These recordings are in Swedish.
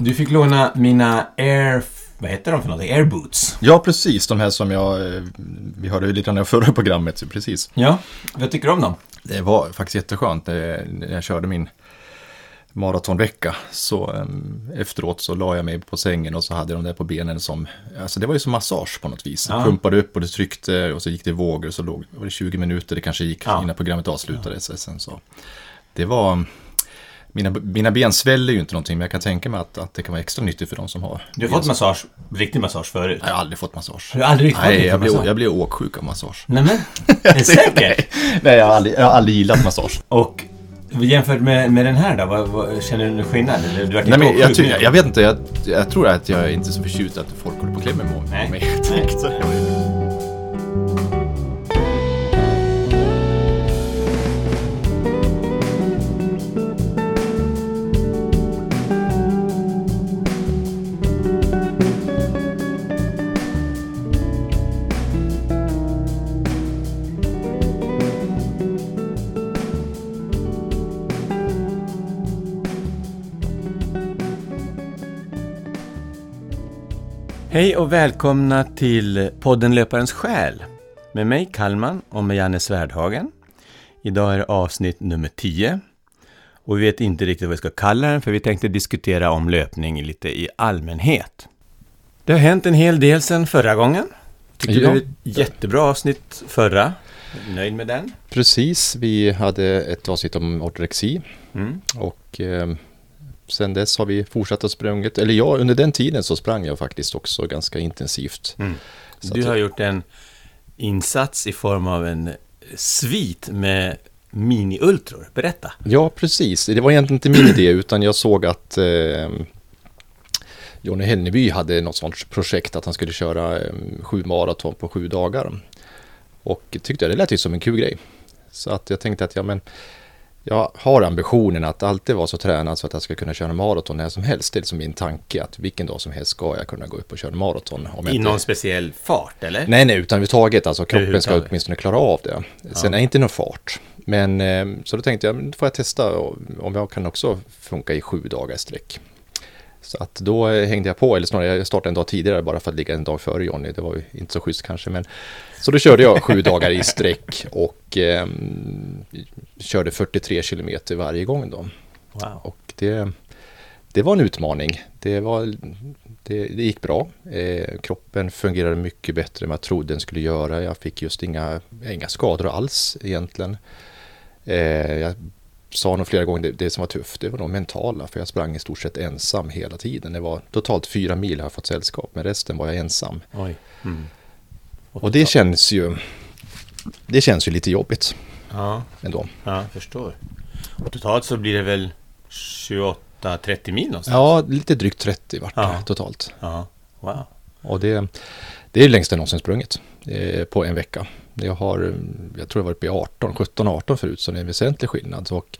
Du fick låna mina Air... Vad heter de för någonting? Air Boots. Ja, precis. De här som jag... eh, Vi hörde ju lite grann i förra programmet, så precis. Ja, vad tycker du om dem? Det var faktiskt jätteskönt eh, när jag körde min maratonvecka. Så em, efteråt så la jag mig på sängen och så hade de där på benen som, alltså det var ju som massage på något vis. Ja. Pumpade upp och det tryckte och så gick det i vågor så låg, var det 20 minuter det kanske gick Ja. innan programmet avslutades. Sen så. Det var, mina, mina ben sväller ju inte någonting men jag kan tänka mig att, att det kan vara extra nyttigt för de som har. Du har fått massage, riktig massage förut? Jag har aldrig fått massage. Har du aldrig fått Nej, jag blir, massage? jag blir åksjuk av massage. Nämen, är det säkert? Nej, jag har aldrig, jag har aldrig gillat massage. Och jämfört med, med den här då, vad, vad, känner du någon skillnad? Eller du Nej, men jag, nu? jag vet inte, jag, jag tror att jag är inte så förtjust att folk håller på och klämmer på Nej. mig. Hej och välkomna till podden Löparens själ med mig Kalman och med Janne Svärdhagen. Idag är det avsnitt nummer 10 och vi vet inte riktigt vad vi ska kalla den för vi tänkte diskutera om löpning lite i allmänhet. Det har hänt en hel del sedan förra gången. Tyckte Ja. det var ett jättebra avsnitt förra. Nöjd med den? Precis, vi hade ett avsnitt om ortorexi Mm. och eh, sen dess har vi fortsatt att sprungit, eller ja, under den tiden så sprang jag faktiskt också ganska intensivt. Mm. Du har gjort en insats i form av en svit med mini-ultror. Berätta! Ja, precis. Det var egentligen inte min idé utan jag såg att eh, Johnny Henneby hade något sånt projekt att han skulle köra eh, sju maraton på sju dagar. Och tyckte det lät ju som en kul grej. Så att jag tänkte att ja, men jag har ambitionen att alltid vara så tränad så att jag ska kunna köra maraton när som helst. Det är liksom min tanke att vilken dag som helst ska jag kunna gå upp och köra maraton. Om I inte- någon speciell fart, eller? Nej, nej, utan överhuvudtaget. Alltså kroppen ska åtminstone klara av det. Sen är inte någon fart. Men eh, så då tänkte jag, då får jag testa om jag kan också funka i sju dagar i sträck. Så att då eh, hängde jag på, eller snarare jag startade en dag tidigare bara för att ligga en dag före Johnny. Det var ju inte så schysst kanske, men så då körde jag sju dagar i sträck och eh, körde 43 kilometer varje gång då. Wow. Och det, det var en utmaning. Det, var, det, det gick bra. Eh, kroppen fungerade mycket bättre än vad jag trodde den skulle göra. Jag fick just inga, inga skador alls egentligen. Eh, jag sa nog flera gånger det, det som var tufft, det var nog mentala. För jag sprang i stort sett ensam hela tiden. Det var totalt fyra mil har jag fått sällskap, men resten var jag ensam. Mm. Och det känns ju, det känns ju lite jobbigt Ja, ändå. ja, jag förstår. Och totalt så blir det väl 28-30 mil någonstans? Ja, lite drygt 30 vart det Ja. totalt. Ja. Wow. Och det, det är längst jag någonsin sprungit eh, på en vecka. Jag har, jag tror jag varit uppe i 18, 17, 18 förut, så det är en väsentlig skillnad. Och,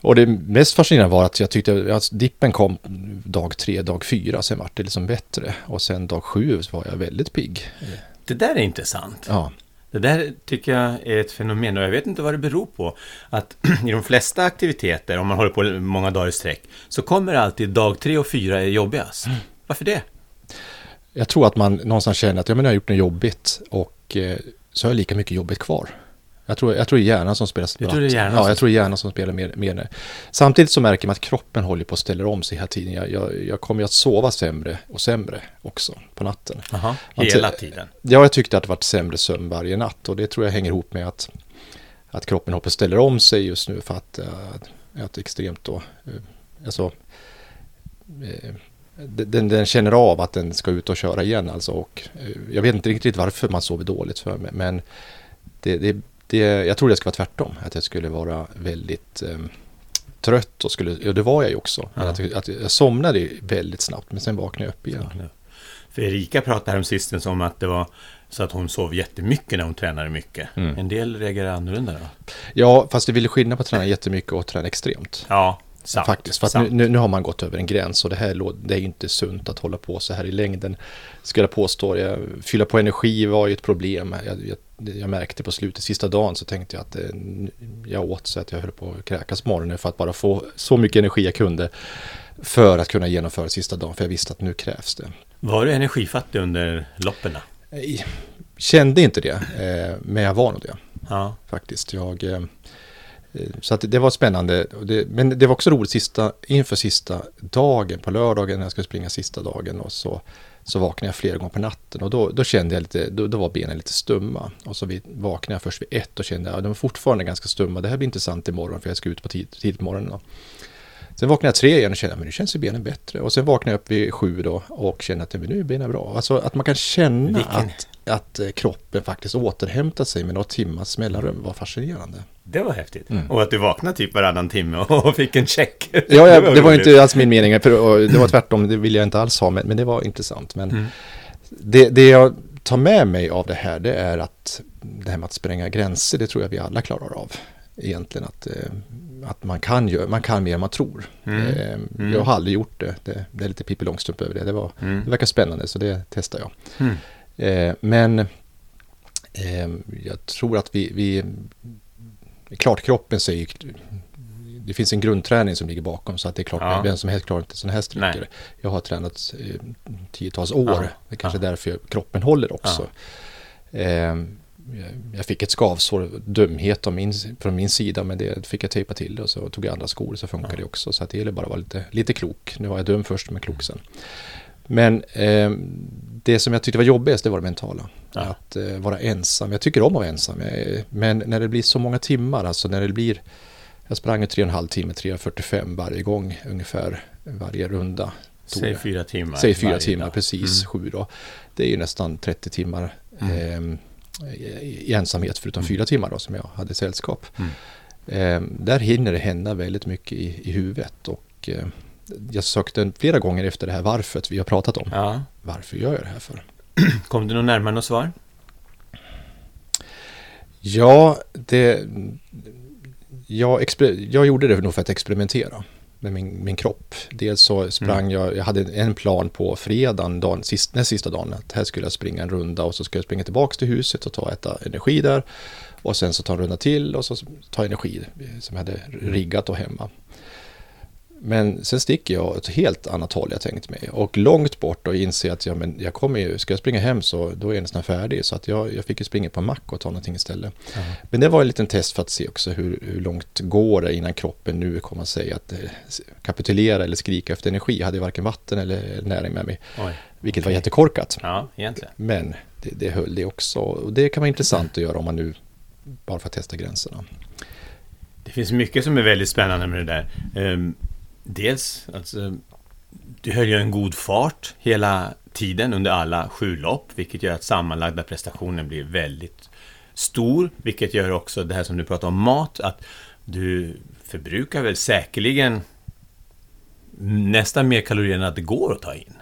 och det mest fascinerande var att jag tyckte att dippen kom dag tre, dag fyra, sen vart det liksom bättre. Och sen dag sju var jag väldigt pigg. Det där är intressant. Ja, Det där tycker jag är ett fenomen och jag vet inte vad det beror på. Att i de flesta aktiviteter, om man håller på många dagar i sträck, så kommer alltid dag tre och fyra är jobbigast. Varför det? jag tror att man någonstans känner att ja, men jag har gjort något jobbigt och eh, så har jag lika mycket jobbigt kvar. Jag tror, jag tror det är hjärnan som spelar Du tror det är hjärnan Ja, jag tror det är hjärnan som spelar mer, mer. Samtidigt så märker man att kroppen håller på att ställa om sig hela tiden. Jag, jag, jag kommer ju att sova sämre och sämre också på natten. Man hela tiden. Ja, jag tyckte att det varit sämre sömn varje natt och det tror jag hänger ihop med att, att kroppen håller på att ställa om sig just nu för att, uh, att extremt då, uh, alltså, eh, den, den känner av att den ska ut och köra igen alltså och eh, jag vet inte riktigt varför man sover dåligt för mig men det, det, det, jag tror det ska vara tvärtom, att jag skulle vara väldigt eh, trött och skulle, ja det var jag ju också, Ja. att, att jag somnade väldigt snabbt men sen vaknade jag upp igen. För Erika pratade här om att det var så att hon sov jättemycket när hon tränade mycket. Mm. En del reagerar annorlunda då. Ja, fast det vill skillnad på att träna jättemycket och träna extremt. Ja, sant. Faktiskt, för att sant. nu, nu, har man gått över en gräns och det här det är ju inte sunt att hålla på så här i längden. Skulle jag påstå, jag, fylla på energi var ju ett problem. Jag, jag, jag märkte på slutet, sista dagen så tänkte jag att eh, jag åt så att jag höll på att kräkas morgonen för att bara få så mycket energi jag kunde. för att kunna genomföra sista dagen, för jag visste att nu krävs det. Var du energifattig under loppen? Jag kände inte det, eh, men jag var nog det. Ja. Faktiskt. Jag, eh, så att det var spännande. Men det var också roligt sista, inför sista dagen, på lördagen när jag skulle springa sista dagen. Och så, så vaknade jag flera gånger på natten och då, då kände jag lite, då, då var benen lite stumma. Och så vid, vaknade jag först vid ett och kände att ja, de var fortfarande ganska stumma. Det här blir intressant imorgon för jag ska ut på tid, tidigt på morgonen. Då. Sen vaknade jag tre igen och kände att nu känns ju benen bättre. Och sen vaknade jag upp vid sju då och kände att nu är benen bra. Alltså att man kan känna att, att eh, kroppen faktiskt återhämtar sig med några timmars mellanrum var fascinerande. Det var häftigt. Mm. Och att du vaknade typ varannan timme och fick en check. Ja, ja det var, det var inte alls min mening. För det var tvärtom, det vill jag inte alls ha. Men, men det var intressant. Men mm. det, det jag tar med mig av det här, det är att det här med att spränga gränser, det tror jag vi alla klarar av. Egentligen att eh, att man kan, göra, man kan mer än man tror. Mm. Eh, mm. Jag har aldrig gjort det. det. det. är lite Pippi Långstrump över det. Det, var, mm. det verkar spännande så det testar jag. Mm. Eh, men jag tror att vi, vi klart kroppen säger det finns en grundträning som ligger bakom så att det är klart, ja. vem som helst klarar inte sådana här sträckor. Jag har tränat eh, tiotals år, ja. det är kanske ja. därför kroppen håller också. Ja. Eh, jag fick ett skavsår, dumhet min, från min sida, men det fick jag tejpa till och så tog jag andra skor så funkar det också. Så att det gäller bara att vara lite, lite klok. Nu var jag dum först, men klok sen. Men eh, det som jag tyckte var jobbigast, det var det mentala. Ja. Att eh, vara ensam. Jag tycker om att vara ensam, men när det blir så många timmar, alltså när det blir jag sprang en halv timme, 3.45 varje gång ungefär, varje runda. Säg fyra timmar. Säg fyra timmar, dag. precis, mm. sju då. Det är ju nästan 30 timmar. Mm. Eh, i ensamhet förutom mm. fyra timmar då som jag hade sällskap. Eh, där hinner det hända väldigt mycket i, i huvudet och eh, jag sökte flera gånger efter det här varför vi har pratat om. Ja. Varför gör jag det här för? Kom du någon närmare något svar? Ja, det... Jag, jag gjorde det nog för att experimentera med min, min kropp. Dels så sprang mm. jag, jag hade en plan på fredagen, dagen, sist, näst sista dagen, att här skulle jag springa en runda och så skulle jag springa tillbaka till huset och ta och äta energi där. Och sen så ta en runda till och så ta energi som jag hade riggat och hemma. Men sen sticker jag åt ett helt annat håll jag tänkt mig. Och långt bort och inser att ja, men jag kommer ju, ska jag springa hem så då är jag nästan färdig. Så att jag, jag fick ju springa på en mack och ta någonting istället. Mm. Men det var en liten test för att se också hur, hur långt går det innan kroppen nu kommer att säga att eh, kapitulera eller skrika efter energi. Jag hade varken vatten eller näring med mig. Oj. Vilket okay. var jättekorkat. Ja, egentligen. Men det, det höll det också. Och det kan vara intressant att göra om man nu bara för att testa gränserna. Det finns mycket som är väldigt spännande med det där. Um, dels, alltså, eh, du höll ju en god fart hela tiden under alla sju lopp, vilket gör att sammanlagda prestationen blir väldigt stor, vilket gör också det här som du pratar om mat, att du förbrukar väl säkerligen nästan mer kalorier än att det går att ta in.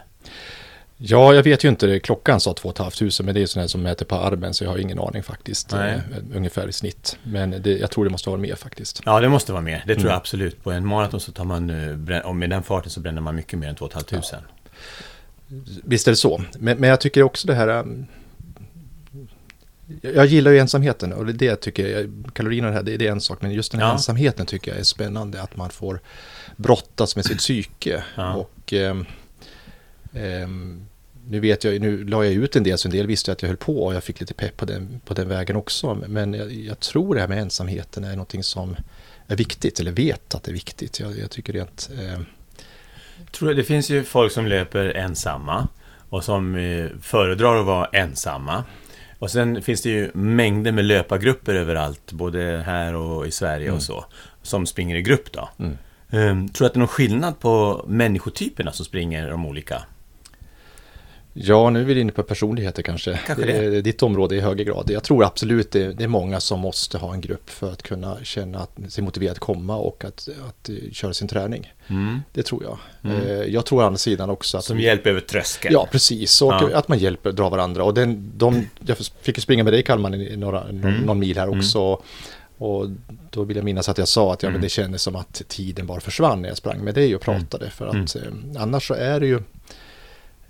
Ja, jag vet ju inte. Klockan sa 2 500 men det är sådana som mäter på armen så jag har ingen aning faktiskt. Nej. Eh, ungefär i snitt. Men det, jag tror det måste vara mer faktiskt. Ja, det måste vara mer. Det tror mm. jag absolut. På en maraton så tar man, eh, och med den farten så bränner man mycket mer än 2 500. Ja. Visst är det så. Men, men jag tycker också det här... Um, jag gillar ju ensamheten och det det jag tycker, kalorierna här, det, det är en sak, men just den här ja. ensamheten tycker jag är spännande, att man får brottas med sitt psyke. Ja. Och um, nu vet jag, nu la jag ut en del så en del visste att jag höll på och jag fick lite pepp på den, på den vägen också. Men jag, jag tror det här med ensamheten är någonting som är viktigt, eller vet att det är viktigt. Jag, jag tycker rent... Eh... Tror det finns ju folk som löper ensamma och som eh, föredrar att vara ensamma. Och sen finns det ju mängder med löpargrupper överallt, både här och i Sverige mm. och så, som springer i grupp då. Mm. Um, tror du att det är någon skillnad på människotyperna som springer de olika? Ja, nu är vi inne på personligheter kanske. kanske det. är ditt område i högre grad. Jag tror absolut det, det är många som måste ha en grupp för att kunna känna att, sig motiverad att komma och att, att eh, köra sin träning. Mm. Det tror jag. Mm. Eh, jag tror å andra sidan också att... Som hjälp över tröskeln. Ja, precis. Och ja. att man hjälper, drar varandra. Och den, de, jag fick ju springa med dig Kalman i några, mm. någon mil här också. Mm. Och då vill jag minnas att jag sa att ja, men mm. det kändes som att tiden bara försvann när jag sprang med dig och pratade. Mm. För att eh, annars så är det ju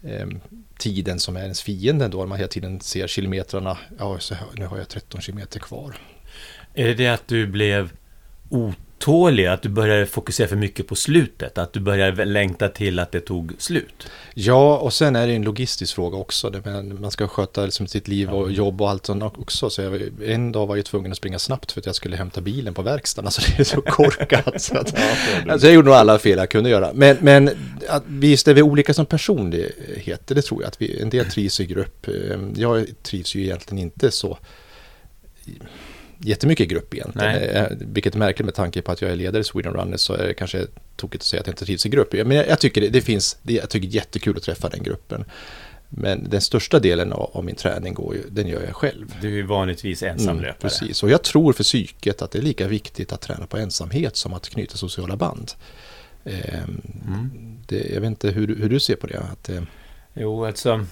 Ehm, tiden som är ens fiende då, man hela tiden ser kilometrarna, ja så nu har jag 13 kilometer kvar. Är det det att du blev otålig, att du började fokusera för mycket på slutet, att du började längta till att det tog slut. Ja, och sen är det en logistisk fråga också. Man ska sköta liksom sitt liv och jobb och allt sånt också. Så jag, en dag var jag tvungen att springa snabbt för att jag skulle hämta bilen på verkstaden. Alltså det är så korkat. så att, alltså jag gjorde nog alla fel jag kunde göra. Men, men att visst är vi olika som personligheter, det tror jag. Att vi, en del trivs i grupp. Jag trivs ju egentligen inte så jättemycket grupp egentligen. Nej. Eh, vilket är märkligt med tanke på att jag är ledare i Sweden Runners så är det kanske tokigt att säga att jag inte trivs i grupp. Men jag, jag tycker det, det, finns, det, jag tycker det är jättekul att träffa den gruppen. Men den största delen av, av min träning går ju, den gör jag själv. Du är vanligtvis ensamlöpare. Mm, precis, och jag tror för psyket att det är lika viktigt att träna på ensamhet som att knyta sociala band. Eh, mm. det, jag vet inte hur, hur du ser på det. Att, eh... Jo, alltså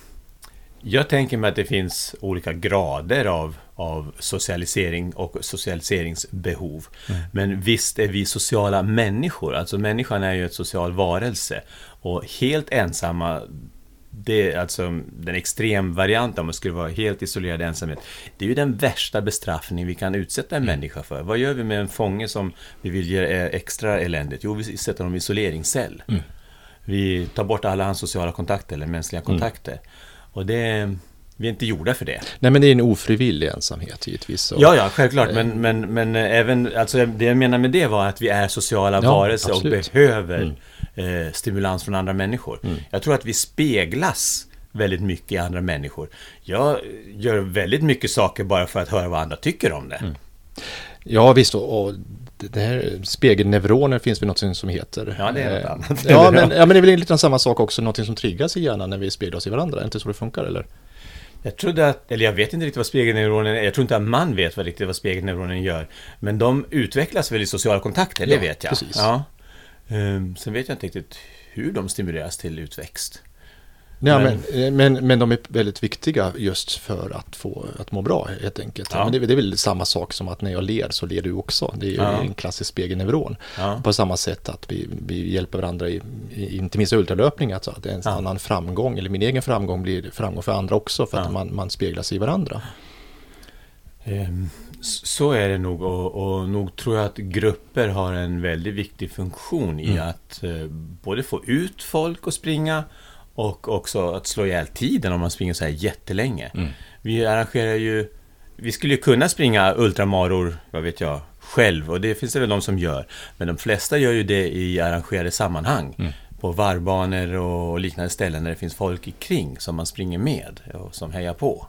jag tänker mig att det finns olika grader av, av socialisering och socialiseringsbehov. Mm. Men visst är vi sociala människor, alltså människan är ju ett social varelse. Och helt ensamma, det är alltså den extremvarianten, om man skulle vara helt isolerad ensamhet. Det är ju den värsta bestraffning vi kan utsätta en mm. människa för. Vad gör vi med en fånge som vi vill ge extra eländigt? Jo, vi sätter honom i isoleringscell. Mm. Vi tar bort alla hans sociala kontakter, eller mänskliga mm. kontakter. Mm. Och det... Vi är inte gjorda för det. Nej, men det är en ofrivillig ensamhet givetvis. Och, ja, ja, självklart. Men, men, men även, alltså det jag menar med det var att vi är sociala ja, varelser och behöver mm. eh, stimulans från andra människor. Mm. Jag tror att vi speglas väldigt mycket i andra människor. Jag gör väldigt mycket saker bara för att höra vad andra tycker om det. Mm. Ja, visst. Och det här spegelneuroner finns väl något som heter. Ja, det är något eh, annat. Ja, men, ja, men det är väl lite samma sak också, något som triggas i hjärnan när vi speglar oss i varandra. Är det inte så det funkar, eller? Jag trodde att, eller jag vet inte riktigt vad spegelneuronen är. Jag tror inte att man vet vad riktigt vad spegelneuronen gör. Men de utvecklas väl i sociala kontakter, det vet jag. Precis. Ja. Um, sen vet jag inte riktigt hur de stimuleras till utväxt. Ja, men, men, men, men, de är väldigt viktiga just för att få att må bra helt enkelt. Ja. Men det, det, är väl samma sak som att när jag ler så ler du också. Det är ja. en klassisk spegelneuron. Ja. På samma sätt att vi, vi hjälper varandra i, i inte minst ultralöpning. Alltså att en annan framgång, eller min egen framgång blir framgång för andra också för att man, man speglas i varandra. Um, så är det nog och, och nog tror jag att grupper har en väldigt viktig funktion i mm. att uh, både få ut folk att springa och också att slå ihjäl tiden om man springer så här jättelänge. Mm. Vi arrangerar ju... Vi skulle ju kunna springa ultramaror, vad vet jag, själv. Och det finns det väl de som gör. Men de flesta gör ju det i arrangerade sammanhang. Mm. På varvbanor och liknande ställen där det finns folk kring som man springer med och som hejar på.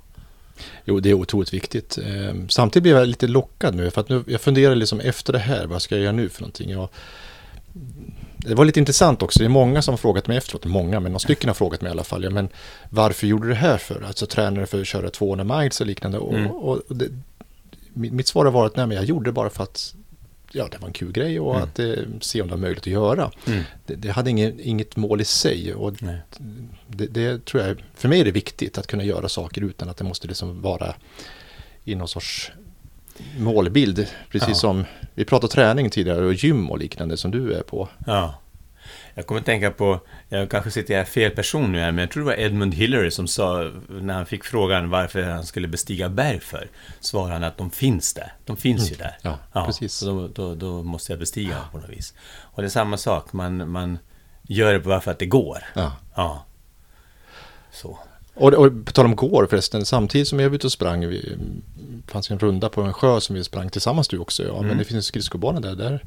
Jo, det är otroligt viktigt. Ehm, samtidigt blir jag lite lockad nu, för att nu, jag funderar liksom efter det här, vad ska jag göra nu för någonting? Jag, det var lite intressant också, det är många som har frågat mig efteråt, många, men några stycken har frågat mig i alla fall, ja, men varför gjorde du det här för? Alltså tränare för att köra 200 miles och liknande. Mm. Och, och det, mitt svar har varit, nej men jag gjorde det bara för att ja, det var en kul grej och mm. att eh, se om det var möjligt att göra. Mm. Det, det, hade inget, inget mål i sig och det, det, tror jag, för mig är det viktigt att kunna göra saker utan att det måste liksom vara i någon sorts målbild. Precis ja. som vi pratade träning tidigare och gym och liknande som du är på. Ja. Jag kommer att tänka på, jag kanske citerar fel person nu här, men jag tror det var Edmund Hillary som sa, när han fick frågan varför han skulle bestiga berg för, svarade han att de finns där. De finns mm. ju där. Ja, ja precis. Då, då, då, måste jag bestiga ja. på något vis. Och det är samma sak, man, man gör det bara för att det går. Ja. ja. Så. Och, och på tal om går förresten, samtidigt som jag var ute och sprang, vi, fanns en runda på en sjö som vi sprang tillsammans du också, ja, mm. men det finns en skridskobana där. där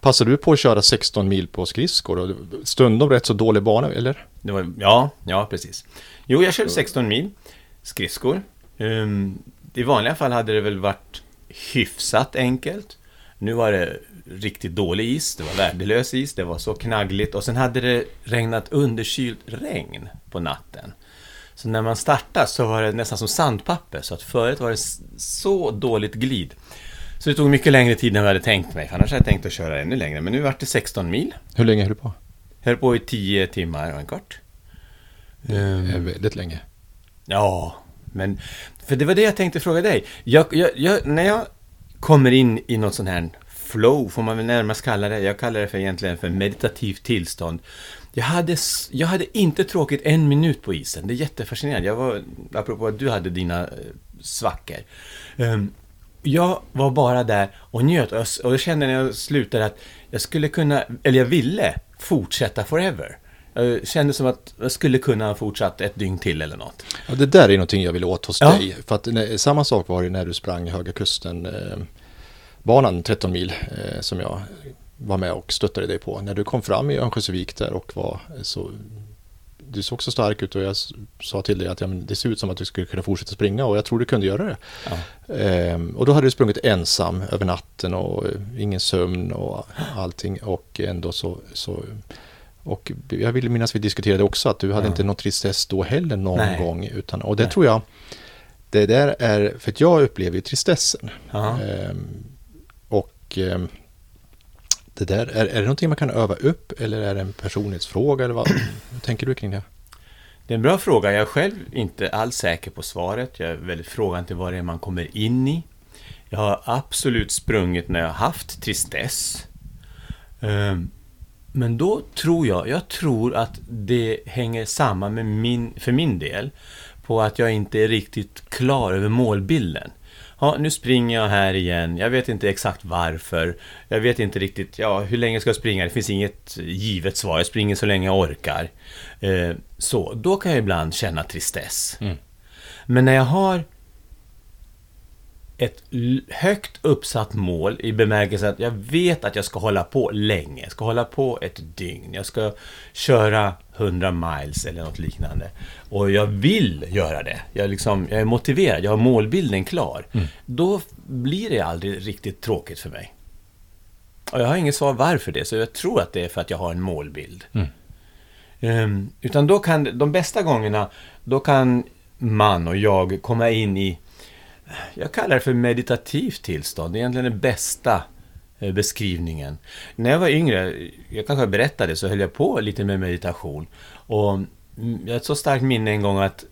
Passade du på att köra 16 mil på skridskor? Och stundom rätt så dålig bana, eller? Var, ja, ja, precis. Jo, jag körde 16 mil skridskor. Um, I vanliga fall hade det väl varit hyfsat enkelt. Nu var det riktigt dålig is, det var värdelös is, det var så knaggligt och sen hade det regnat underkylt regn på natten. Så när man startade så var det nästan som sandpapper, så att förut var det så dåligt glid. Så det tog mycket längre tid än vad jag hade tänkt mig. Annars hade jag tänkt att köra ännu längre. Men nu vart det 16 mil. Hur länge höll du på? Höll på i 10 timmar och en kvart. Det är um, väldigt länge. Ja, men... För det var det jag tänkte fråga dig. Jag, jag, jag, när jag kommer in i något sånt här flow, får man väl närmast kalla det. Jag kallar det för egentligen för meditativt tillstånd. Jag hade, jag hade inte tråkigt en minut på isen. Det är jättefascinerande. Jag var, apropå att du hade dina eh, svackor. Um, jag var bara där och njöt och jag, och jag kände när jag slutade att jag skulle kunna, eller jag ville fortsätta forever. Jag kände som att jag skulle kunna ha fortsatt ett dygn till eller något. Ja, det där är någonting jag vill åt hos Ja. dig. För att, när, samma sak var det när du sprang Höga Kusten eh, banan 13 mil eh, som jag var med och stöttade dig på. När du kom fram i Örnsköldsvik där och var så du såg så stark ut och jag sa till dig att ja, det ser ut som att du skulle kunna fortsätta springa och jag tror du kunde göra det. Ja. Ehm, och då hade du sprungit ensam över natten och eh, ingen sömn och allting och ändå så, så och jag vill minnas vi diskuterade också att du hade Ja. inte någon tristess då heller någon Nej. gång utan, och det Nej. tror jag det där är, för att jag upplever ju tristessen. Ehm, och ehm, det där, är, är det någonting man kan öva upp eller är det en personlighetsfråga eller vad, vad tänker du kring det? Det är en bra fråga. Jag är själv inte alls säker på svaret. Jag är väldigt frågan till vad det är man kommer in i. Jag har absolut sprungit när jag har haft tristess. Ehm, men då tror jag, jag tror att det hänger samman med min, för min del, på att jag inte är riktigt klar över målbilden. Ja, nu springer jag här igen. Jag vet inte exakt varför. Jag vet inte riktigt, ja, hur länge ska jag springa? Det finns inget givet svar. Jag springer så länge jag orkar. Eh, så, då kan jag ibland känna tristess. Mm. Men när jag har ett högt uppsatt mål i bemärkelsen att jag vet att jag ska hålla på länge. Jag ska hålla på ett dygn. Jag ska köra 100 miles eller något liknande. Och jag vill göra det. Jag, liksom, jag är motiverad. Jag har målbilden klar. Då blir det aldrig riktigt tråkigt för mig. Och jag har inget svar varför det, så jag tror att det är för att jag har en målbild. Mm. Ehm, utan då kan, de bästa gångerna, då kan man och jag komma in i, jag kallar det för meditativt tillstånd. Det är egentligen den bästa eh, beskrivningen. När jag var yngre, jag kanske berättade, så höll jag på lite med meditation. Och mm, jag har ett så starkt minne en gång att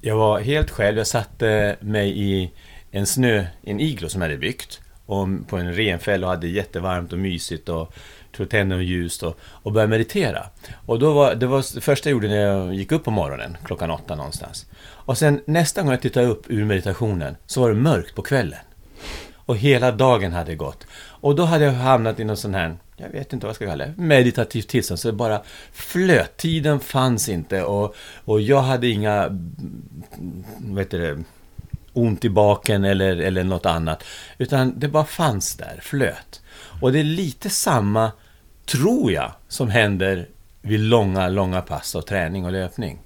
jag var helt själv. Jag satte mig i en snö, en iglo som jag hade byggt. Och på en renfäll och hade jättevarmt och mysigt och tror tände och ljus och, och började meditera. Och då var, det var det första jag gjorde när jag gick upp på morgonen, klockan åtta någonstans. Och sen nästa gång jag tittade upp ur meditationen så var det mörkt på kvällen. Och hela dagen hade gått. Och då hade jag hamnat i någon sån här, jag vet inte vad jag ska kalla det, meditativt tillstånd. Så det bara flöt. Tiden fanns inte och, och jag hade inga, mm, vad heter det, ont i baken eller, eller något annat. Utan det bara fanns där, flöt. Och det är lite samma, tror jag, som händer vid långa, långa pass och träning och löpning.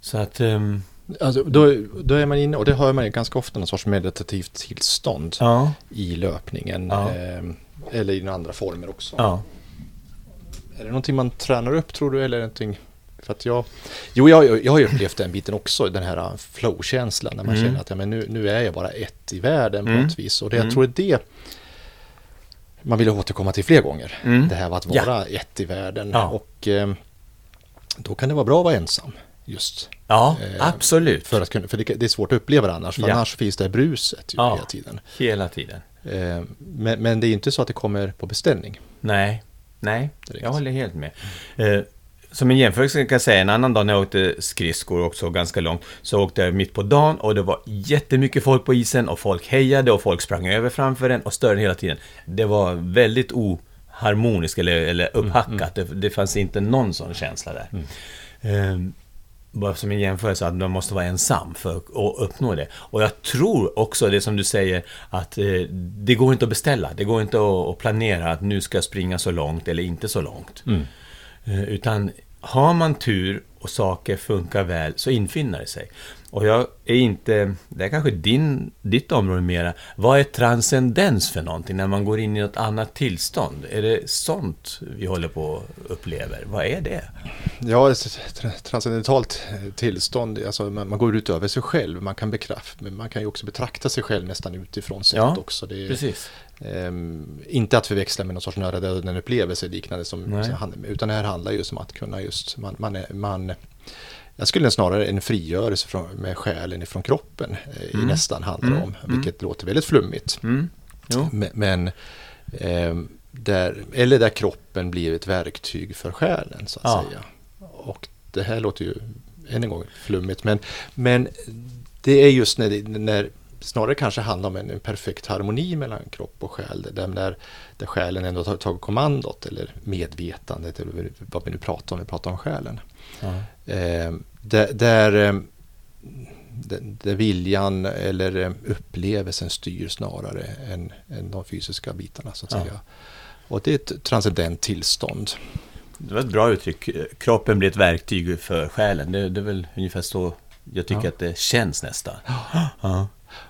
Så att... ehm, Alltså, då, då är man inne, och det hör man ju ganska ofta, någon sorts meditativt tillstånd ja, i löpningen. Ja. ehm, eller i andra former också. ja. Är det någonting man tränar upp tror du? Eller är det någonting... För att jag, jo, jag, jag har ju upplevt den biten också, den här flow-känslan. När man Mm. känner att ja, men nu, nu är jag bara ett i världen på Mm. något vis. Och det, Mm. jag tror det är det man vill återkomma till fler gånger. Mm. Det här med att Ja. vara ett i världen. Ja. Och ehm, då kan det vara bra att vara ensam. Just Ja, Eh, absolut. för att kunna, för det, det är svårt att uppleva det annars. För Ja. annars finns det bruset ju Ja. hela tiden. Hela tiden. Eh, men, men det är inte så att det kommer på beställning. Nej, nej, jag håller helt med. Eh, som en jämförelse kan jag säga, en annan dag när jag åkte skridskor också ganska långt, så åkte jag mitt på dagen och det var jättemycket folk på isen och folk hejade och folk sprang över framför den och störde hela tiden. Det var väldigt oharmoniskt eller, eller upphackat. Det, det fanns inte någon sån känsla där. Eh, bara som en jämförelse att man måste vara ensam för att uppnå det. Och jag tror också det som du säger att eh, det går inte att beställa. Det går inte att, att planera att nu ska jag springa så långt eller inte så långt. Eh, utan har man tur och saker funkar väl så infinner det sig. Och jag är inte, det är kanske din, ditt område mera, vad är transcendens för någonting när man går in i något annat tillstånd? Är det sånt vi håller på och upplever? Vad är det? Ja, transcendentalt tillstånd, alltså man, man går ut över sig själv, man kan, bekrafta, men man kan ju också betrakta sig själv nästan utifrån sett Ja, också. Det är, Precis. Ehm, inte att förväxla med någon sorts nära döden upplevelse liknande som, utan det här handlar just om att kunna just, man, man, är, man jag skulle snarare en frigörelse från, med själen ifrån kroppen eh, i Mm. nästan handlar Mm, om, mm. vilket låter väldigt flummigt. Mm. Men, men ehm, där, eller där kroppen blir ett verktyg för själen så att Ja. säga. Och det här låter ju än en gång flummigt men, men det är just när, det, när snarare kanske handlar om en, en, perfekt harmoni mellan kropp och själ. Där, där, där själen ändå har tagit kommandot eller medvetandet eller vad vi nu pratar om, vi pratar om själen. Ja. Eh, där, där, eh, där, viljan eller eh, upplevelsen styr snarare än, än de fysiska bitarna så att ja. säga. Och det är ett transcendent tillstånd. Det var ett bra uttryck. Kroppen blir ett verktyg för själen. Det, det är väl ungefär så jag tycker ja. att det känns nästan. Ja.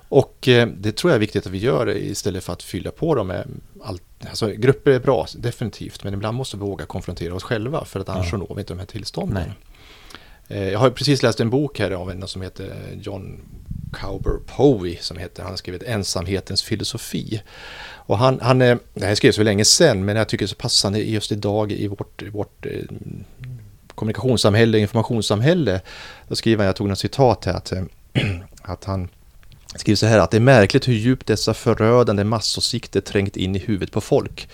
Och eh, det tror jag är viktigt att vi gör istället för att fylla på dem med allt. Alltså, grupper är bra, definitivt, men ibland måste vi våga konfrontera oss själva för att annars ja. når vi inte de här tillstånden. Nej. Eh, jag har precis läst en bok här av en som heter John Cowber Povey som heter, han har skrivit Ensamhetens filosofi. Och han, han det här skrevs för länge sedan men jag tycker det är så passande just idag i vårt, vårt eh, kommunikationssamhälle, informationssamhälle. Då skriver han, jag tog något citat här, att, att han skriver så här att det är märkligt hur djupt dessa förödande massåsikter trängt in i huvudet på folk.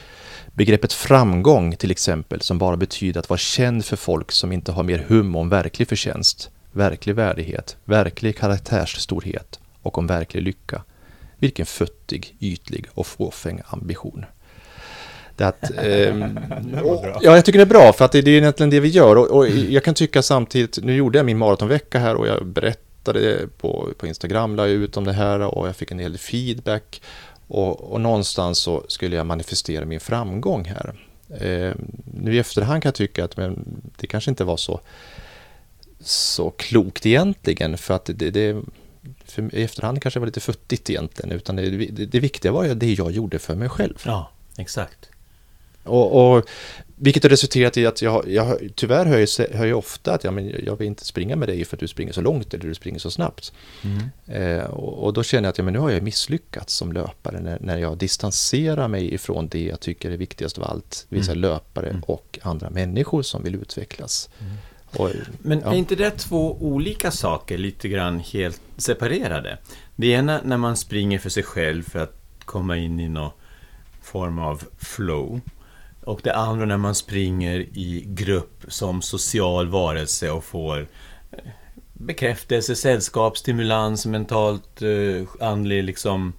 Begreppet framgång till exempel, som bara betyder att vara känd för folk som inte har mer hum om verklig förtjänst, verklig värdighet, verklig karaktärsstorhet och om verklig lycka. Vilken futtig, ytlig och fåfäng ambition. Det att, eh, ja, jag tycker det är bra för att det, det är egentligen det vi gör och, och, jag kan tycka samtidigt, nu gjorde jag min maratonvecka här och jag berättade på, på Instagram, la ut om det här och jag fick en del feedback och, och någonstans så skulle jag manifestera min framgång här. Eh, nu i efterhand kan jag tycka att men, det kanske inte var så, så klokt egentligen för att det, det för i efterhand kanske det var lite futtigt egentligen utan det, det, det viktiga var ju det jag gjorde för mig själv. Ja, exakt. Och, och, vilket har resulterat i att jag, jag tyvärr hör jag, hör jag ofta att ja, men jag vill inte springa med dig för att du springer så långt eller du springer så snabbt. Mm. Eh, och, och, då känner jag att ja, men nu har jag misslyckats som löpare när, när jag distanserar mig ifrån det jag tycker är viktigast av allt, säga mm. löpare mm. och andra människor som vill utvecklas. Mm. Och, men ja. är inte det två olika saker, lite grann helt separerade? Det ena när man springer för sig själv för att komma in i någon form av flow. Och det andra när man springer i grupp som social varelse och får eh, bekräftelse, sällskap, stimulans, mentalt, eh, andlig liksom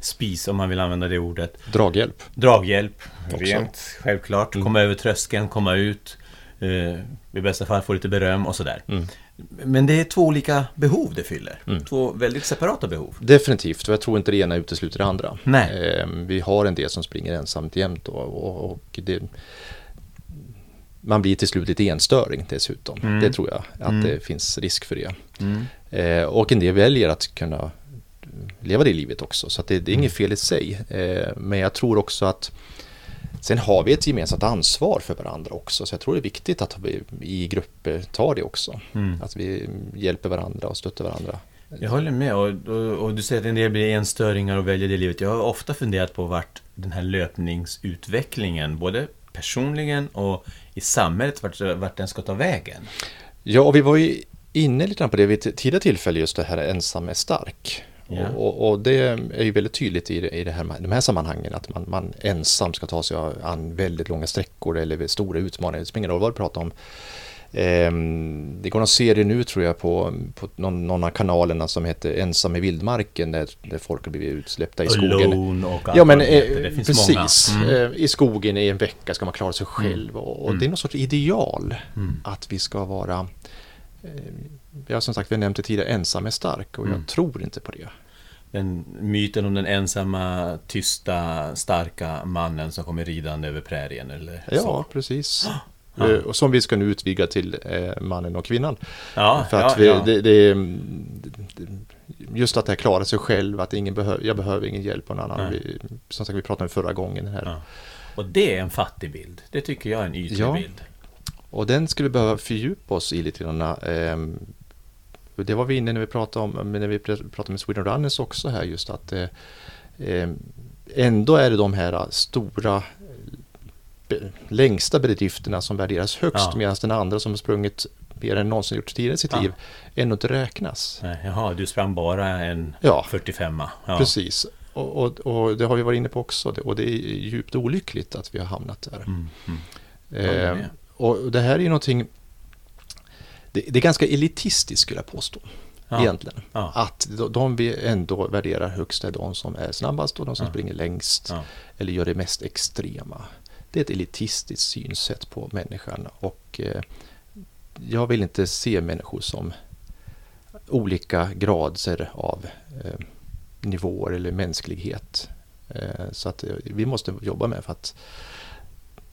spis om man vill använda det ordet. Draghjälp. Draghjälp, Också. rent självklart. Mm. Komma över tröskeln, komma ut. Eh, I bästa fall få lite beröm och sådär. Mm. Men det är två olika behov det fyller. Mm. Två väldigt separata behov. Definitivt, och jag tror inte det ena utesluter det andra. Nej. Eh, vi har en del som springer ensamt jämt och, och, och det, man blir till slut lite enstöring dessutom. Mm. Det tror jag att mm. det finns risk för det. Eh, och en del väljer att kunna leva det livet också, så det, det, är inget mm. fel i sig. Eh, men jag tror också att Sen har vi ett gemensamt ansvar för varandra också, så jag tror det är viktigt att vi i grupper tar det också. Mm. Att vi hjälper varandra och stöttar varandra. Jag håller med och, och, och, du säger att en del blir enstöringar och väljer det livet. Jag har ofta funderat på vart den här löpningsutvecklingen, både personligen och i samhället, vart, vart den ska ta vägen. Ja, och vi var ju inne lite på det vid ett tidigare tillfälle, just det här ensam är stark. Yeah. Och, och, det är ju väldigt tydligt i, i det här, de här sammanhangen att man, man ensam ska ta sig an väldigt långa sträckor eller stora utmaningar. Det spelar ingen roll vad vi pratar om. Ehm, det går någon serie nu tror jag på, på någon, någon av kanalerna som heter Ensam i vildmarken där, där folk har blivit utsläppta i skogen. Alone och ja, men, eh, det finns precis. Mm. Eh, I skogen i en vecka ska man klara sig mm. själv och, och mm. det är någon sorts ideal mm. att vi ska vara eh, har som sagt vi det tidigare, ensam är stark och jag mm. tror inte på det. Den myten om den ensamma, tysta, starka mannen som kommer ridande över prärien eller Ja, så. precis. Ja. Eh, och som vi ska nu utvidga till eh, mannen och kvinnan. Ja, För att ja, vi, det, det, just att det klarar sig själv, att ingen behöver, jag behöver ingen hjälp av någon annan. Vi, som sagt, vi pratade om förra gången. Här. Och det är en fattig bild. Det tycker jag är en ytlig bild. Och den skulle behöva fördjupa oss i lite grann. Eh, det var vi inne när vi pratade om, när vi pratade med Sweden Runners också här just att eh, eh ändå är det de här stora längsta bedrifterna som värderas högst ja. medan den andra som har sprungit mer än någonsin gjort tidigare i sitt ja. liv ändå inte räknas. Nej, jaha, du sprang bara en ja. 45 ja. Precis, och, och, och, det har vi varit inne på också och det är djupt olyckligt att vi har hamnat där. Mm, mm. Och det här är ju någonting det, det, är ganska elitistiskt skulle jag påstå. ja. egentligen. Ja. Att de, de vi ändå värderar högst är de som är snabbast och de som springer längst eller gör det mest extrema. Det är ett elitistiskt synsätt på människan och eh, jag vill inte se människor som olika grader av eh, nivåer eller mänsklighet. Eh, så att eh, vi måste jobba med för att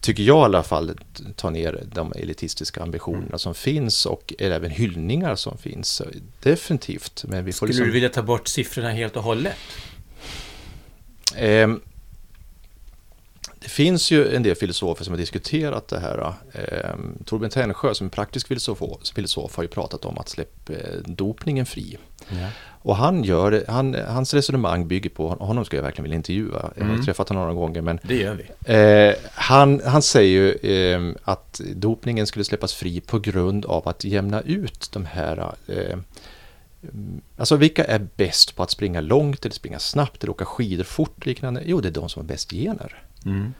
tycker jag i alla fall, ta ner de elitistiska ambitionerna mm. som finns och även hyllningar som finns. Definitivt. Men vi får Skulle liksom... du vilja ta bort siffrorna helt och hållet? Eh, det finns ju en del filosofer som har diskuterat det här. Eh, Torbjörn Tännsjö som är praktisk filosof, filosof har ju pratat om att släppa eh, dopningen fri. Ja. Och han gör, han, hans resonemang bygger på, honom ska jag verkligen vilja intervjua, jag har mm. träffat honom några gånger. Men, det gör vi. Eh, han, han säger ju eh, att dopningen skulle släppas fri på grund av att jämna ut de här eh, Alltså vilka är bäst på att springa långt eller springa snabbt eller åka skidor fort liknande? Jo, det är de som har bäst gener. Mm.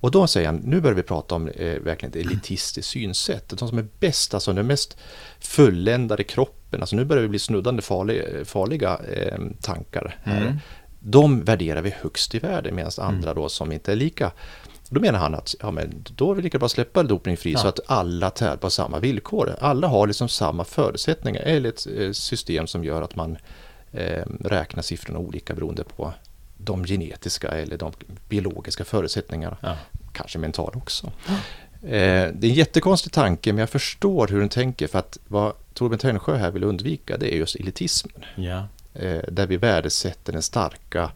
Och då säger han, nu börjar vi prata om eh, verkligen ett elitistiskt synsätt. De som är bäst, alltså den mest fulländade kroppen, alltså nu börjar vi bli snuddande farliga, farliga eh, tankar här. Mm. De värderar vi högst i världen medan andra mm. då som inte är lika då menar han att ja, men då är vi lika bra släppa dopning fri ja. så att alla tär på samma villkor. Alla har liksom samma förutsättningar eller ett eh, system som gör att man eh, räknar siffrorna olika beroende på de genetiska eller de biologiska förutsättningarna. Ja. Kanske mentala också. Eh, det är en jättekonstig tanke men jag förstår hur den tänker för att vad Torbjörn Tännsjö här vill undvika det är just elitismen. Ja. Eh, där vi värdesätter den starka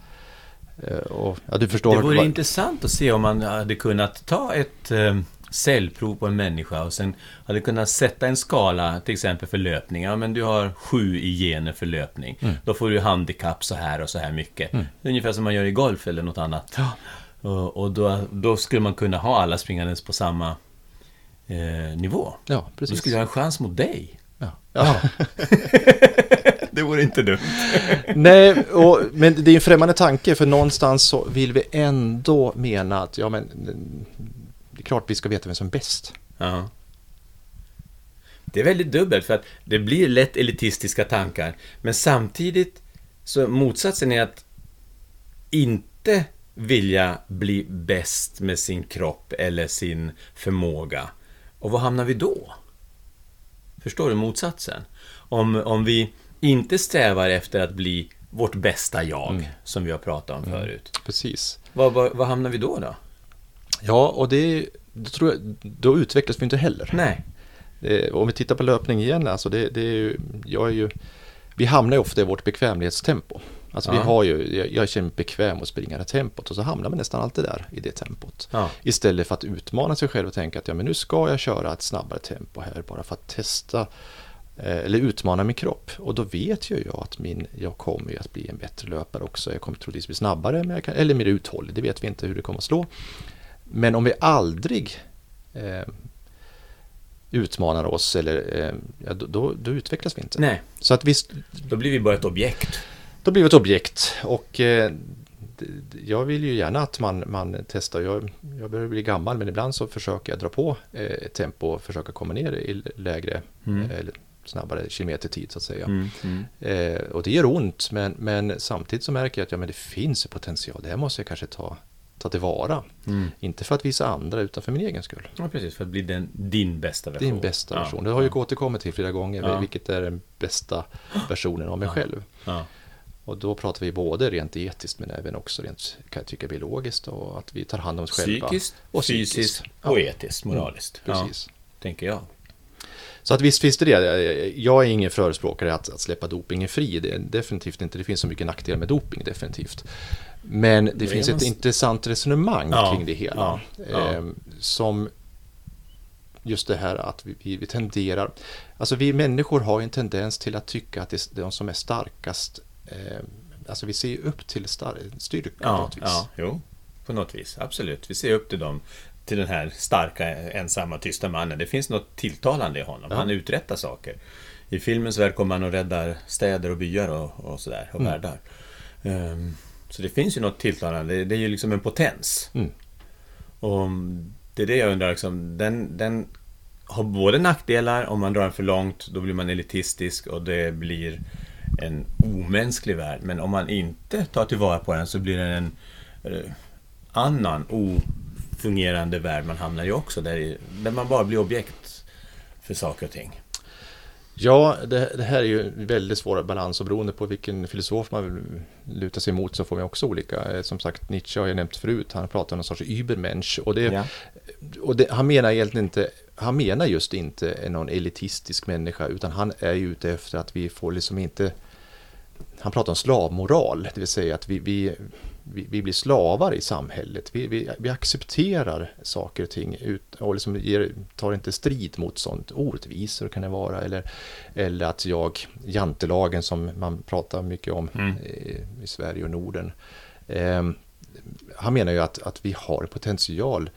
eh, och, ja, du förstår det vore intressant att se om man hade kunnat ta ett eh, cellprov på en människa och sen hade kunnat sätta en skala, till exempel för löpning. Ja, men du har sju i gener för löpning. Mm. Då får du handikapp så här och så här mycket. Mm. Ungefär som man gör i golf eller något annat. Ja. Och, och då, då, skulle man kunna ha alla springandes på samma eh, nivå. Ja, precis. Då skulle jag ha en chans mot dig. Ja. ja. det vore inte dumt. Nej, och, men det är en främmande tanke för någonstans så vill vi ändå mena att ja, men, det är klart vi ska veta vem som är bäst. Ja. Det är väldigt dubbelt för att det blir lätt elitistiska tankar. Men samtidigt så motsatsen är att inte vilja bli bäst med sin kropp eller sin förmåga. Och var hamnar vi då? Förstår du motsatsen? Om, om vi inte strävar efter att bli vårt bästa jag, mm. som vi har pratat om mm. förut. Precis. Var, var, var, hamnar vi då? då? Ja, och det då, tror jag, då utvecklas vi inte heller. Nej. Det, om vi tittar på löpning igen, alltså det, det är ju, jag är ju, vi hamnar ju ofta i vårt bekvämlighetstempo. Alltså ja. vi har ju, jag, jag känner mig bekväm att springa det tempot och så hamnar man nästan alltid där i det tempot. Ja. Istället för att utmana sig själv och tänka att ja, men nu ska jag köra ett snabbare tempo här bara för att testa eh, eller utmana min kropp. Och då vet ju jag att min, jag kommer att bli en bättre löpare också. Jag kommer troligtvis bli snabbare men kan, eller mer uthållig. Det vet vi inte hur det kommer att slå. Men om vi aldrig eh, utmanar oss eller eh, ja, då, då, utvecklas vi inte. Nej. Så att visst, då blir vi bara ett objekt. Då blir vi ett objekt och eh, jag vill ju gärna att man, man testar. Jag, jag börjar bli gammal men ibland så försöker jag dra på eh, tempo och försöka komma ner i lägre mm. eller snabbare kilometertid så att säga. Mm, mm. Eh, och det gör ont men, men samtidigt så märker jag att ja, men det finns potential. Det här måste jag kanske ta ta tillvara. Mm. Inte för att visa andra utan för min egen skull. Ja, precis. För att bli den, din bästa version. Din bästa ja. version. Det har ja. återkommit till flera gånger. Ja. Vilket är den bästa versionen av mig själv. Och då pratar vi både rent etiskt men även också rent, kan jag tycka, biologiskt och att vi tar hand om oss själva. Psykiskt, och fysiskt och etiskt, moraliskt. Mm, precis. Tänker jag. Så att visst finns det det. Jag är ingen förespråkare att, att släppa dopingen fri. Det är definitivt inte. Det finns så mycket nackdelar med doping, definitivt. Men det, det finns ett intressant resonemang ja, kring det hela. Ja, ja. Eh, som just det här att vi, vi, tenderar, alltså vi människor har en tendens till att tycka att det är de som är starkast, eh, alltså vi ser upp till star, styrka ja, på något vis. Ja, jo, på något vis, absolut. Vi ser upp till dem, till den här starka, ensamma, tysta mannen. Det finns något tilltalande i honom, han uträttar saker. I filmens värld kommer han och räddar städer och byar och, och sådär, och mm. världar. Um, så det finns ju något tilltalande. Det är ju liksom en potens. Mm. Och det är det jag undrar, liksom, den, den har både nackdelar, om man drar den för långt, då blir man elitistisk och det blir en omänsklig värld. Men om man inte tar tillvara på den så blir det en eh, annan ofungerande värld man hamnar i också. Där, där man bara blir objekt för saker och ting. Ja, det, det, här är ju väldigt svåra balans och beroende på vilken filosof man vill luta sig emot så får man också olika. Eh, som sagt, Nietzsche har jag nämnt förut, han pratar om någon sorts Übermensch. Och, det, ja. och det, han menar egentligen inte, han menar just inte någon elitistisk människa, utan han är ju ute efter att vi får liksom inte han pratar om slavmoral, det vill säga att vi, vi, vi, vi blir slavar i samhället. Vi, vi, vi accepterar saker och ting ut, och liksom ger, tar inte strid mot sånt. Orättvisor kan det vara, eller, eller att jag, jantelagen som man pratar mycket om mm. i, i, Sverige och Norden. Eh, han menar ju att, att vi har potential Eh,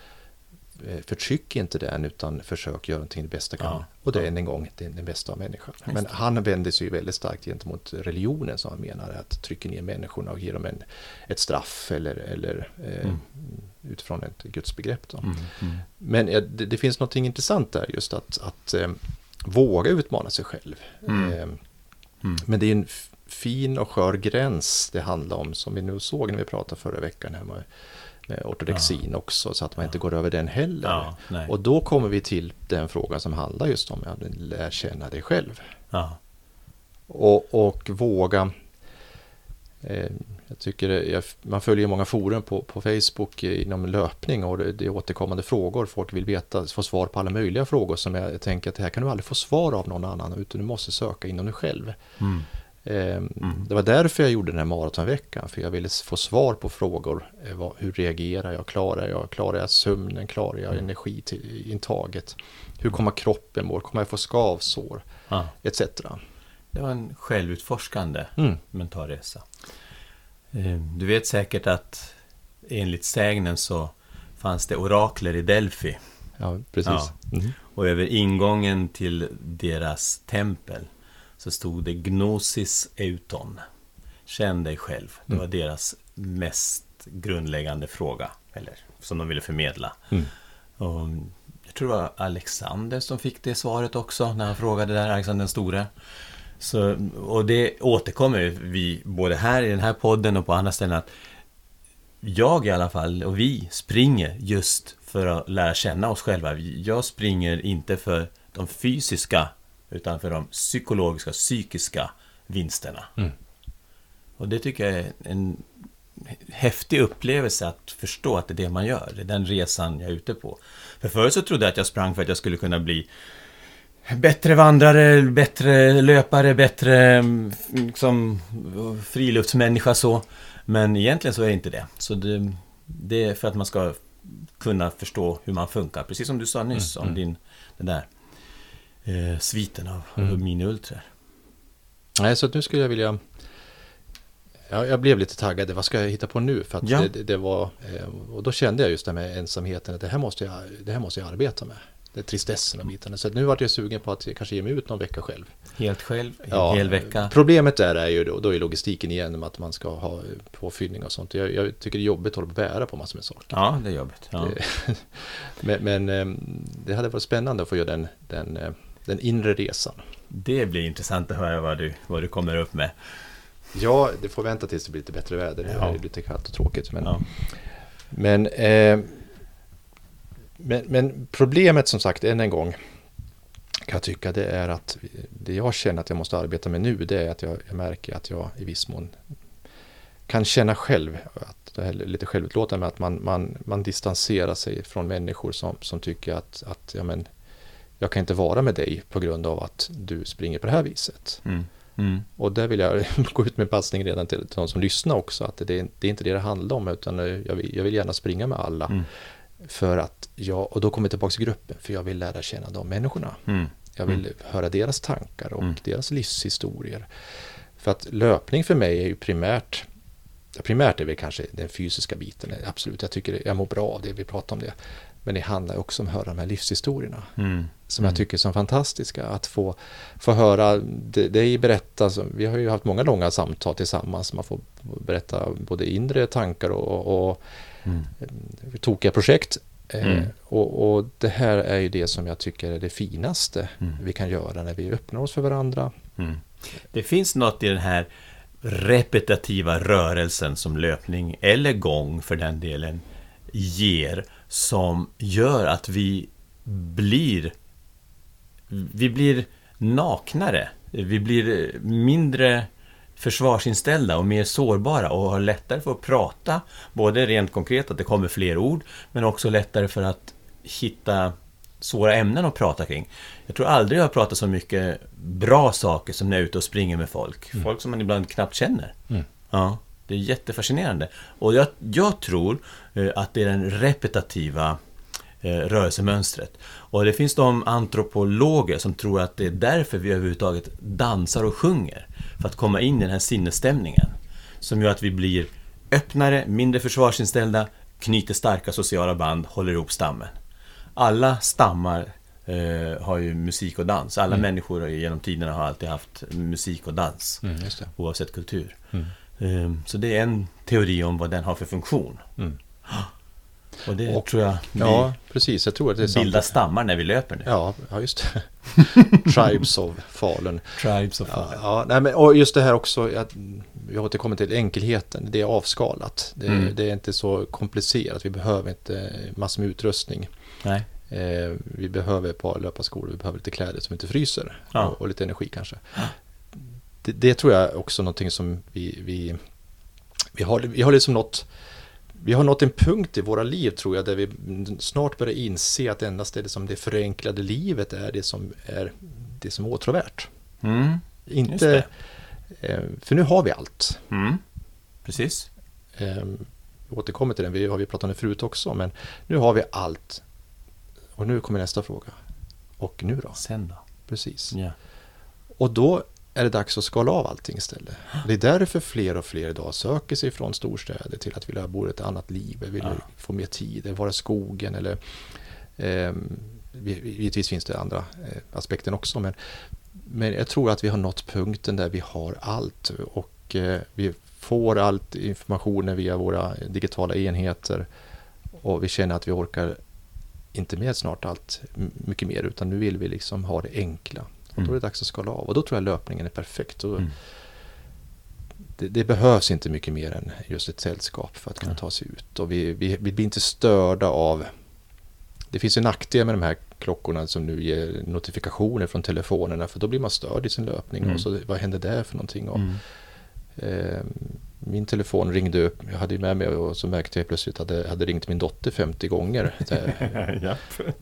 förtryck inte den utan försök göra någonting det bästa kan. Ja, och det är ja. en gång det den bästa av människan. Men han vänder sig ju väldigt starkt gentemot religionen som han menar att trycka ner människorna och ge dem en, ett straff eller, eller eh, mm. utifrån ett gudsbegrepp. Mm, mm. Men eh, det, det, finns något intressant där just att, att eh, våga utmana sig själv. Mm. Eh, mm. men det är en fin och skör gräns det handlar om som vi nu såg när vi pratade förra veckan. Här med, med ortodoxin ja. också så att man inte går över den heller. Ja, och då kommer vi till den frågan som handlar just om att lära känna dig själv. Ja. Och, och våga eh, jag tycker jag, man följer många forum på, på Facebook inom löpning och det, det är återkommande frågor. Folk vill veta, få svar på alla möjliga frågor som jag, jag tänker att det här kan du aldrig få svar av någon annan utan du måste söka inom dig själv. Mm. Ehm, mm. Det var därför jag gjorde den här maratonveckan, för jag ville få svar på frågor. Eh, hur reagerar jag? Klarar jag? Klarar jag sömnen? Klarar jag mm. energiintaget? Hur kommer kroppen må? Kommer jag få skavsår? Ah. Etc. Det var en självutforskande mm. mental resa. Ehm, du vet säkert att enligt sägnen så fanns det orakler i Delphi. Ja, precis. Ja. Mm. Och över ingången till deras tempel så stod det Gnosis Euton. Känn dig själv. Det var mm. deras mest grundläggande fråga. Eller som de ville förmedla. Mm. Och jag tror det var Alexander som fick det svaret också när han frågade där, Alexander den store. Så, och det återkommer vi både här i den här podden och på andra ställen att jag i alla fall och vi springer just för att lära känna oss själva. Jag springer inte för de fysiska utan för de psykologiska, psykiska vinsterna. Mm. Och det tycker jag är en häftig upplevelse att förstå att det är det man gör. Det är den resan jag är ute på. För förut så trodde jag att jag sprang för att jag skulle kunna bli bättre vandrare, bättre löpare, bättre liksom, friluftsmänniska så. Men egentligen så är det inte det. Så det, det är för att man ska kunna förstå hur man funkar. Precis som du sa nyss mm, om mm. din, den där eh, sviten av mm. mini-ultra. Nej, så nu skulle jag vilja... Ja, jag blev lite taggad, vad ska jag hitta på nu? För att ja. det, det, var, eh, och då kände jag just det med ensamheten, att det här måste jag, det här måste jag arbeta med. Det är tristessen och bitarna. Så nu vart jag sugen på att kanske ge mig ut någon vecka själv. Helt själv? Ja, hel vecka? Problemet där är ju då, då är logistiken igen med att man ska ha påfyllning och sånt. Jag, jag tycker det är jobbigt att hålla på bära på massor med saker. Ja, det är jobbigt. Ja. men, men, eh, det hade varit spännande att få göra den, den eh, den inre resan. Det blir intressant att höra vad du, vad du kommer upp med. Ja, det får vänta tills det blir lite bättre väder. Ja. Det blir lite kallt och tråkigt. Men, ja. men, eh, men, men, problemet som sagt, än en gång, kan jag tycka, det är att det jag känner att jag måste arbeta med nu, det är att jag, jag märker att jag i viss mån kan känna själv, att är lite självutlåtande, att man, man, man distanserar sig från människor som, som tycker att, att ja, men, jag kan inte vara med dig på grund av att du springer på det här viset. Mm. Mm. Och där vill jag gå ut med passning redan till, till de som lyssnar också, att det, det är inte det det handlar om, utan jag vill, jag vill gärna springa med alla. Mm. För att jag, och då kommer jag tillbaka till gruppen, för jag vill lära känna de människorna. Mm. Jag vill mm. höra deras tankar och mm. deras livshistorier. För att löpning för mig är ju primärt Primärt är väl kanske den fysiska biten, absolut. Jag tycker jag mår bra av det, vi pratar om det. Men det handlar också om att höra de här livshistorierna. Mm. Som jag mm. tycker är så fantastiska. Att få, få höra dig berätta. Vi har ju haft många långa samtal tillsammans. Man får berätta både inre tankar och, och mm. tokiga projekt. Eh, Mm. och, och det här är ju det som jag tycker är det finaste Mm. vi kan göra när vi öppnar oss för varandra. Mm. Det finns något i den här repetitiva rörelsen som löpning eller gång för den delen ger som gör att vi blir vi blir naknare. Vi blir mindre försvarsinställda och mer sårbara och har lättare för att prata. Både rent konkret att det kommer fler ord men också lättare för att hitta svåra ämnen att prata kring. Jag tror aldrig jag har pratat så mycket bra saker som när jag är ute och springer med folk. Folk som man ibland knappt känner. Mm. Ja, det är jättefascinerande. Och jag, jag tror eh, att det är den repetitiva eh, rörelsemönstret. Och det finns de antropologer som tror att det är därför vi överhuvudtaget dansar och sjunger. För att komma in i den här sinnesstämningen. Som gör att vi blir öppnare, mindre försvarsinställda, knyter starka sociala band, håller ihop stammen. Alla stammar eh, har ju musik och dans. Alla människor genom tiderna har alltid haft musik och dans. Mm. Oavsett kultur. Mm. Eh, så det är en teori om vad den har för funktion. Mm. Och det Och- tror jag Ja, precis. Jag tror att det är sant. bildar stammar när vi löper nu. Ja, ja, just det. Tribes of Fallen. Tribes of Ja, ja nej, men, och just det här också, att vi återkommer till enkelheten. Det är avskalat. Det, Mm. det är inte så komplicerat. Vi behöver inte massor med utrustning. Nej. Eh, vi behöver ett par löparskor, vi behöver lite kläder som inte fryser. Ja. Och, och lite energi kanske. Det, det tror jag också är någonting som vi, vi, vi, har, vi har liksom nått vi har nått en punkt i våra liv tror jag där vi snart börjar inse att endast det som det förenklade livet är det som är det som är åtråvärt. Mm. Inte, eh, för nu har vi allt. Mm. Precis. Eh, vi återkommer till den, vi har vi pratat om det förut också, men nu har vi allt. Och nu kommer nästa fråga. Och nu då? Sen då? Precis. Ja. Och då är det dags att skala av allting istället. Det är därför fler och fler idag söker sig från storstäder till att vilja bo ett annat liv, vill Ja. få mer tid, vara i skogen eller vi- givetvis finns det andra eh, aspekter också men, men jag tror att vi har nått punkten där vi har allt och eh, vi får allt informationen via våra digitala enheter och vi känner att vi orkar inte med snart allt mycket mer utan nu vill vi liksom ha det enkla. Och då är det Mm. dags att skala av och då tror jag löpningen är perfekt. Och Mm. det, det behövs inte mycket mer än just ett sällskap för att kunna ta sig ut. Och vi, vi, vi blir inte störda av... Det finns en nackdel med de här klockorna som nu ger notifikationer från telefonerna för då blir man störd i sin löpning. Mm. Och så, vad händer där för någonting? Och, Mm. eh, min telefon ringde upp, jag hade ju med mig och så märkte jag plötsligt att det hade ringt min dotter 50 gånger. Jag ja.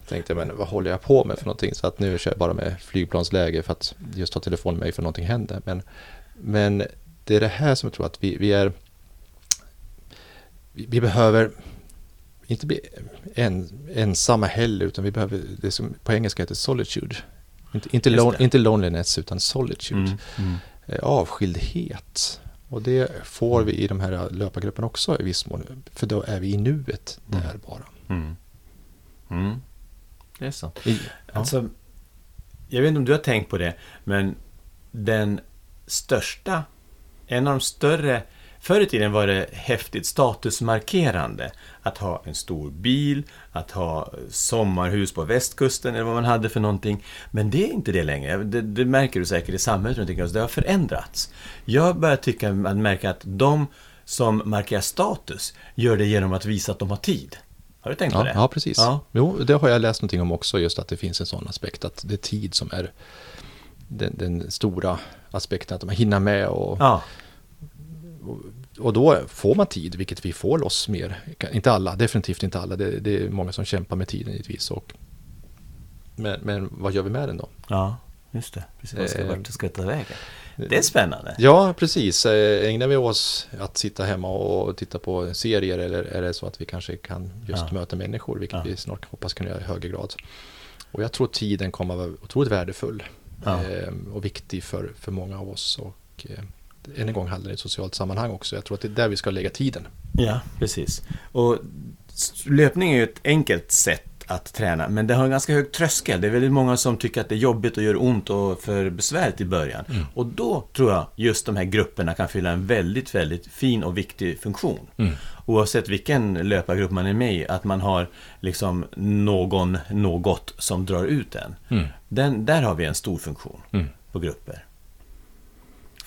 tänkte men vad håller jag på med för någonting? Så att nu kör jag bara med flygplansläge för att just ta telefonen med mig för någonting händer. Men, men det är det här som jag tror att vi, vi är... Vi, vi behöver inte bli en, ensamma heller utan vi behöver det som på engelska heter solitude. Inte, inte, lon, inte loneliness utan solitude. Mm. Mm. Eh, Avskildhet. Och det får vi i de här löpargrupperna också i viss mån. För då är vi i nuet Mm. där bara. Mm. Mm. Det är sant. I, ja. Alltså, jag vet inte om du har tänkt på det, men den största, en av de större, förr i tiden var det häftigt statusmarkerande att ha en stor bil, att ha sommarhus på västkusten eller vad man hade för någonting. Men det är inte det längre. Det, det märker du säkert i samhället runt omkring oss. Det har förändrats. Jag börjar tycka att märka att de som markerar status gör det genom att visa att de har tid. Har du tänkt på Ja, det? ja, precis. Ja. Jo, det har jag läst någonting om också, just att det finns en sån aspekt, att det är tid som är den, den stora aspekten, att man hinner med och, Ja. Och då får man tid, vilket vi får loss mer. Inte alla, definitivt inte alla, det, det är många som kämpar med tiden givetvis. Och, men, men vad gör vi med den då? Ja, just det. Precis, vad ska, Eh, vart ska ta vägen? Det är spännande. Ja, precis. Eh, Ägnar vi oss att sitta hemma och titta på serier eller är det så att vi kanske kan just Ja. möta människor, vilket Ja. vi snart hoppas kunna göra i högre grad. Och jag tror tiden kommer att vara otroligt värdefull Ja. eh, och viktig för, för många av oss. Och, eh, än en gång handlar det i ett socialt sammanhang också. Jag tror att det är där vi ska lägga tiden. Ja, precis. Och löpning är ju ett enkelt sätt att träna, men det har en ganska hög tröskel. Det är väldigt många som tycker att det är jobbigt och gör ont och för besvärligt i början. Mm. Och då tror jag just de här grupperna kan fylla en väldigt, väldigt fin och viktig funktion. Mm. Oavsett vilken löpargrupp man är med i, att man har liksom någon, något som drar ut en. Mm. Den, där har vi en stor funktion Mm. på grupper.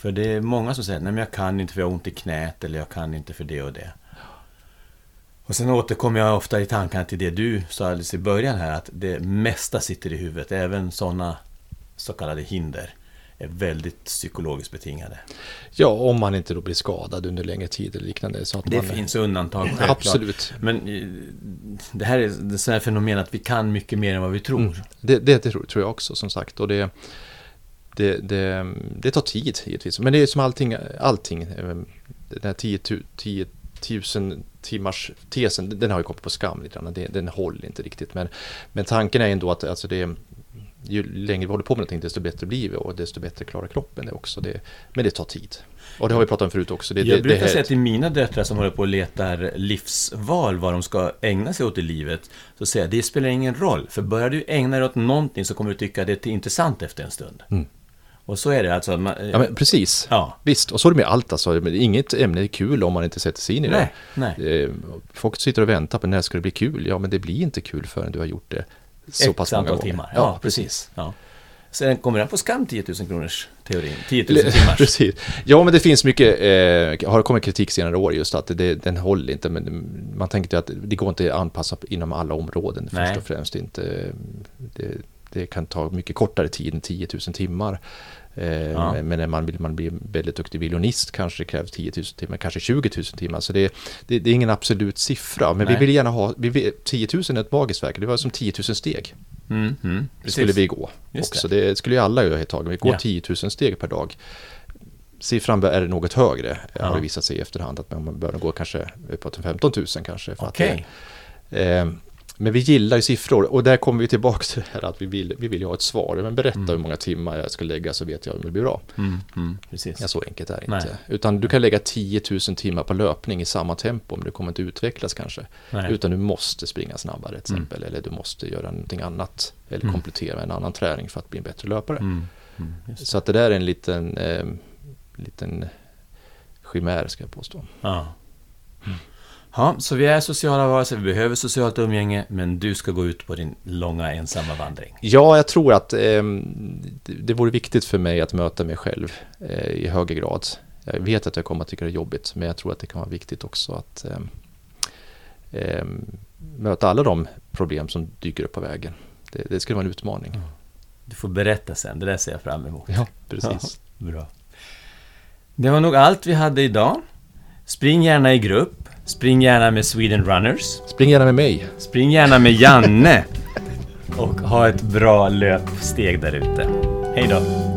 För det är många som säger, nej men jag kan inte för jag har ont i knät eller jag kan inte för det och det. Och sen återkommer jag ofta i tankarna till det du sa alldeles i början här, att det mesta sitter i huvudet, även sådana så kallade hinder är väldigt psykologiskt betingade. Ja, om man inte då blir skadad under längre tid eller liknande. Så att Det man, finns undantag självklart. Absolut. Men eh, det här är ett här fenomen att vi kan mycket mer än vad vi tror. Mm. Det, det, tror jag också som sagt. Och det, det, det, det tar tid givetvis. Men det är som allting, allting. eh, Den här 10 tu- 10 000 timmars tesen, den har ju kommit på skam lite grann. Den, den håller inte riktigt. Men, men tanken är ändå att alltså det, ju längre vi håller på med någonting desto bättre blir vi och desto bättre klarar kroppen det också. Det, men det tar tid. Och det har vi pratat om förut också. Det, Jag det, brukar det, säga till mina döttrar som håller på och letar livsval, vad de ska ägna sig åt i livet, så säger jag, det spelar ingen roll, för börjar du ägna dig åt någonting så kommer du tycka det är intressant efter en stund. Mm. Och så är det alltså. Man, Ja, men precis. ja. Visst, och så är det med allt alltså. Inget ämne är kul om man inte sätter sig in i det. Nej, nej. Eh, Folk sitter och väntar på när ska det bli kul? Ja, men det blir inte kul förrän du har gjort det så Ett pass många gånger. timmar. Ja, precis. Ja. Sen kommer den på skam 10 000 kronors teorin. 10 000 Eller- timmars. Precis. Ja, men det finns mycket, eh, har kommit kritik senare år just att det, den håller inte, men man tänkte att det går inte att anpassa inom alla områden Nej. först och främst. Inte, det, det kan ta mycket kortare tid än 10 000 timmar. Eh, Ja. Men när man vill man bli väldigt duktig violinist kanske det krävs 10 000 timmar, kanske 20 000 timmar. Så det, det, det är ingen absolut siffra, men Nej. vi vill gärna ha, vi vill, 10 000 är ett magiskt verk, det var som 10 000 steg. Mm, mm, Det skulle vi gå Just också. Det. skulle ju alla göra ett tag. Vi går Ja. 10 000 steg per dag. Siffran är något högre, Ja. har det visat sig i efterhand. Att man bör gå kanske uppåt 15 000 kanske. För Okej. att, eh, men vi gillar ju siffror och där kommer vi tillbaka till det här att vi vill, vi vill ha ett svar. Men berätta Mm. hur många timmar jag ska lägga så vet jag om det blir bra. Mm, mm, precis. Ja, så enkelt är det Nej. inte. Utan du kan lägga 10 000 timmar på löpning i samma tempo, men du kommer inte utvecklas kanske. Nej. Utan du måste springa snabbare till exempel, eller du måste göra någonting annat, eller Mm. komplettera med en annan träning för att bli en bättre löpare. Mm, mm. Så att det där är en liten, eh, liten chimär ska jag påstå. Ja. Ja, så vi är sociala varelser, vi behöver socialt umgänge, men du ska gå ut på din långa ensamma vandring. Ja, jag tror att eh, det, det vore viktigt för mig att möta mig själv eh, i högre grad. Jag vet att jag kommer att tycka det är jobbigt, men jag tror att det kan vara viktigt också att eh, möta alla de problem som dyker upp på vägen. Det, det skulle vara en utmaning. Du får berätta sen, det där ser jag fram emot. Ja, precis. Bra. Det var nog allt vi hade idag. Spring gärna i grupp. Spring gärna med Sweden Runners. Spring gärna med mig. Spring gärna med Janne. Och ha ett bra löpsteg där ute. Hej då!